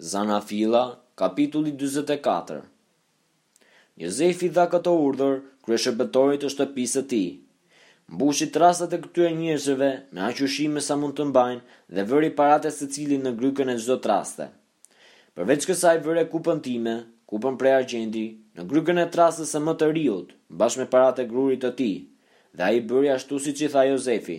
Zanafilla, kapitulli dyzet e katër Jozefi i dha këtë urdhër kryeshërbëtorit të shtëpisë së tij, Mbushi trastat e këtyre njerëzve me aq ushqime sa mund të mbajnë dhe vëri paratë e secilit në grykën e çdo traste. Përveç kësaj vëre kupën time, kupën prej argjendi, në grykën e trastës së më të riut, bashkë me paratë e grurit të tij. Dhe ai bëri ashtu siç i tha Jozefi.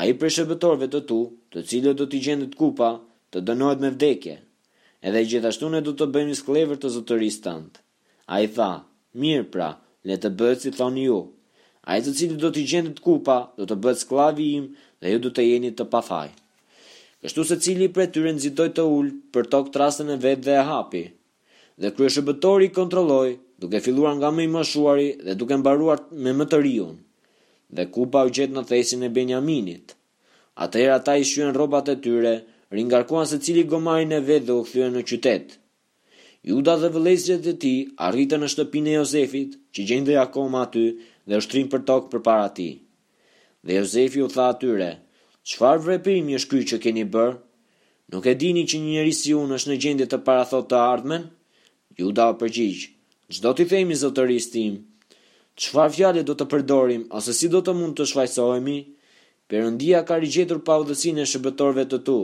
Ai prej shërbëtorëve të tu, të cilët do t'i gjendet kupa, të dënohet me vdekje. Edhe gjithashtu ne do të bëhemi skllevër të zotërisë tënd. Ai tha, Mirë, pra, le të bëhet si thoni ju. Ai të cilit do t'i gjendet kupa, do të bëhet skllavi im dhe ju do të jeni të pafaj. Kështu secili prej tyre nxitoi të ulë përtokë trastën e vet dhe e hapi. dhe kryeshërbëtori i kontrolloi, duke filluar nga më i moshuari dhe duke mbaruar me më të riun. Dhe kupa u gjet në thesin e Benjaminit. Atëherë ata i shqyen rrobat e tyre, ringarkuan secili gomarin e vet dhe u kthyen në qytet. Juda dhe vëllezërit e tij arritën në shtëpinë e Jozefit, që gjendej akoma aty, dhe u shtrinë përtokë përpara tij. Dhe Jozefi u tha atyre, Çfarë veprimi është ky që keni bërë? Nuk e dini që një njeri si unë është në gjendje të parathotë të ardhmen? Juda u përgjigj, Ç'do t'i themi zotërisë tim? Çfarë fjale do të përdorim ose si do të mund të shfajësohemi? Perëndia ka rigjetur paudhësinë e shërbëtorëve të tu.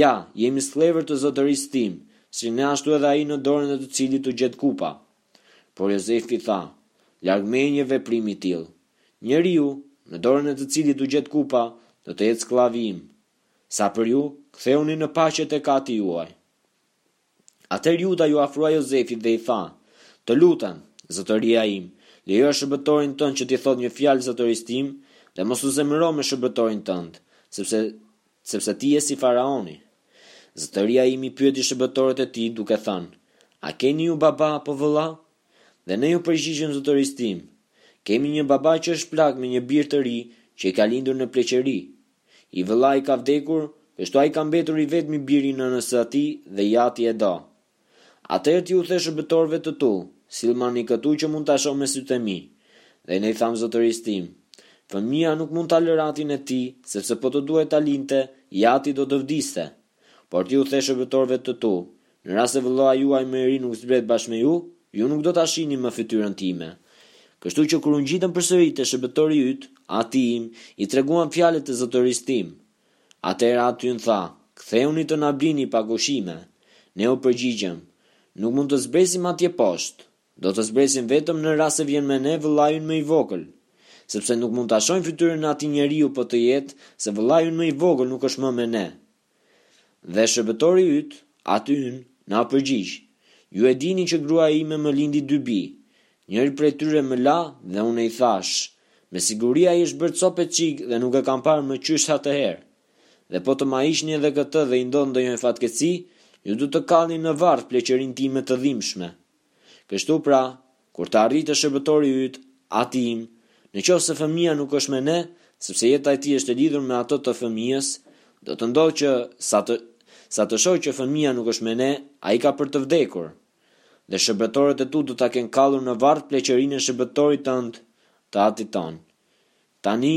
Ja, jemi skllevër të zotërisë tim, si ne ashtu edhe ai në dorën e të cilit u gjet kupa. Por Jozefi tha, Larg meje një veprim i tillë! Njeriu, në dorën e të cilit u gjet kupa, do të jetë skllavi im. Sa për ju, ktheuni në paqe tek ati juaj. Atëherë Juda iu afrua Jozefit dhe i tha, Të lutem, zotëria im, lejo shërbëtorin tënd që t'i thotë një fjalë zotërisë tim dhe mos u zemëro me shërbëtorin tënd, sepse Sepse ti je si faraoni. Zotëria im i pyeti shërbëtorët e tij, duke thënë, A keni ju baba apo vëlla? Dhe ne iu përgjigjëm zotërisë tim, Kemi një baba që është plak me një bir të ri që i ka lindur në pleqëri. I vëllai ka vdekur, kështu ai ka mbetur i vetmi bir i nënës së tij dhe i ati e do. Atëherë ti u the shërbëtorëve të tu, Sillmani këtu që mund ta shoh me sytë e mi. Dhe ne i thamë zotërisë tim, Fëmija nuk mund ta lërë atin e tij, sepse po të duhej ta linte, i ati do të vdiste. Por ti u the shërbëtorëve të tu, Në rast se vëllai juaj më i ri nuk zbret bashkë me ju, ju nuk do ta shihni më fytyrën time. Kështu që kur u ngjitëm përsëri te shërbëtori yt, ati im, i treguam fjalët e zotërisë tim, Atëherë ati ynë tha, Kthehuni të na blini pak ushqime. Ne u përgjigjëm, Nuk mund të zbresim atje poshtë. Do të zbresim vetëm në rast se vjen me ne vëllai ynë më i vogël. Sepse nuk mund ta shohim fytyrën e atij njeriu po të jetë se vëllai ynë më i vogël nuk është më me ne. Dhe shërbëtori yt, ati ynë, na u përgjigj, Ju e dini që gruaja ime më lindi dy bij. Njëri prej tyre më la dhe unë i thashë, Me siguri ai është bërë copë e çikë dhe nuk e kam parë më qysh atëherë. Dhe po të ma hiqni edhe këtë dhe i ndodh ndonjë fatkeqësi, ju do të kallni në varr pleqërinë time të dhimbshme. Kështu pra, kur të arrij te shërbëtori yt, ati im, në qoftë se fëmija nuk është me ne, sepse jeta e tij është e lidhur me atë të fëmijës, do të ndodhë që, sa të, sa të shohë që fëmija nuk është me ne, ai ka për të vdekur. Dhe shërbëtorët e tu do ta kenë kallur në varr pleqërinë e shërbëtorit tënd, të atit tonë. Tani,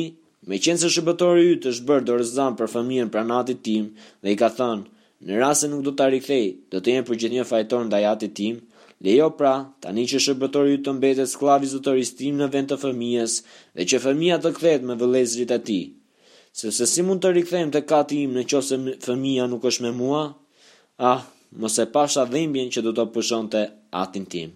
meqenëse shërbëtori yt është bërë dorëzan për fëmijën pranë atit tim dhe i ka thënë, Në rast se nuk do ta rikthej, do të jem përgjithënjë fajtor ndaj atit tim, lejo pra, tani që shërbëtori yt të mbetet skllav i zotërisë tim në vend të fëmijës dhe që fëmija të kthehet me vëllezërit e tij. Sepse si mund të rikthehem tek ati im në qoftë se fëmija nuk është me mua? Ah, mos e pasha dhimbjen që do ta pushtonte atin tim.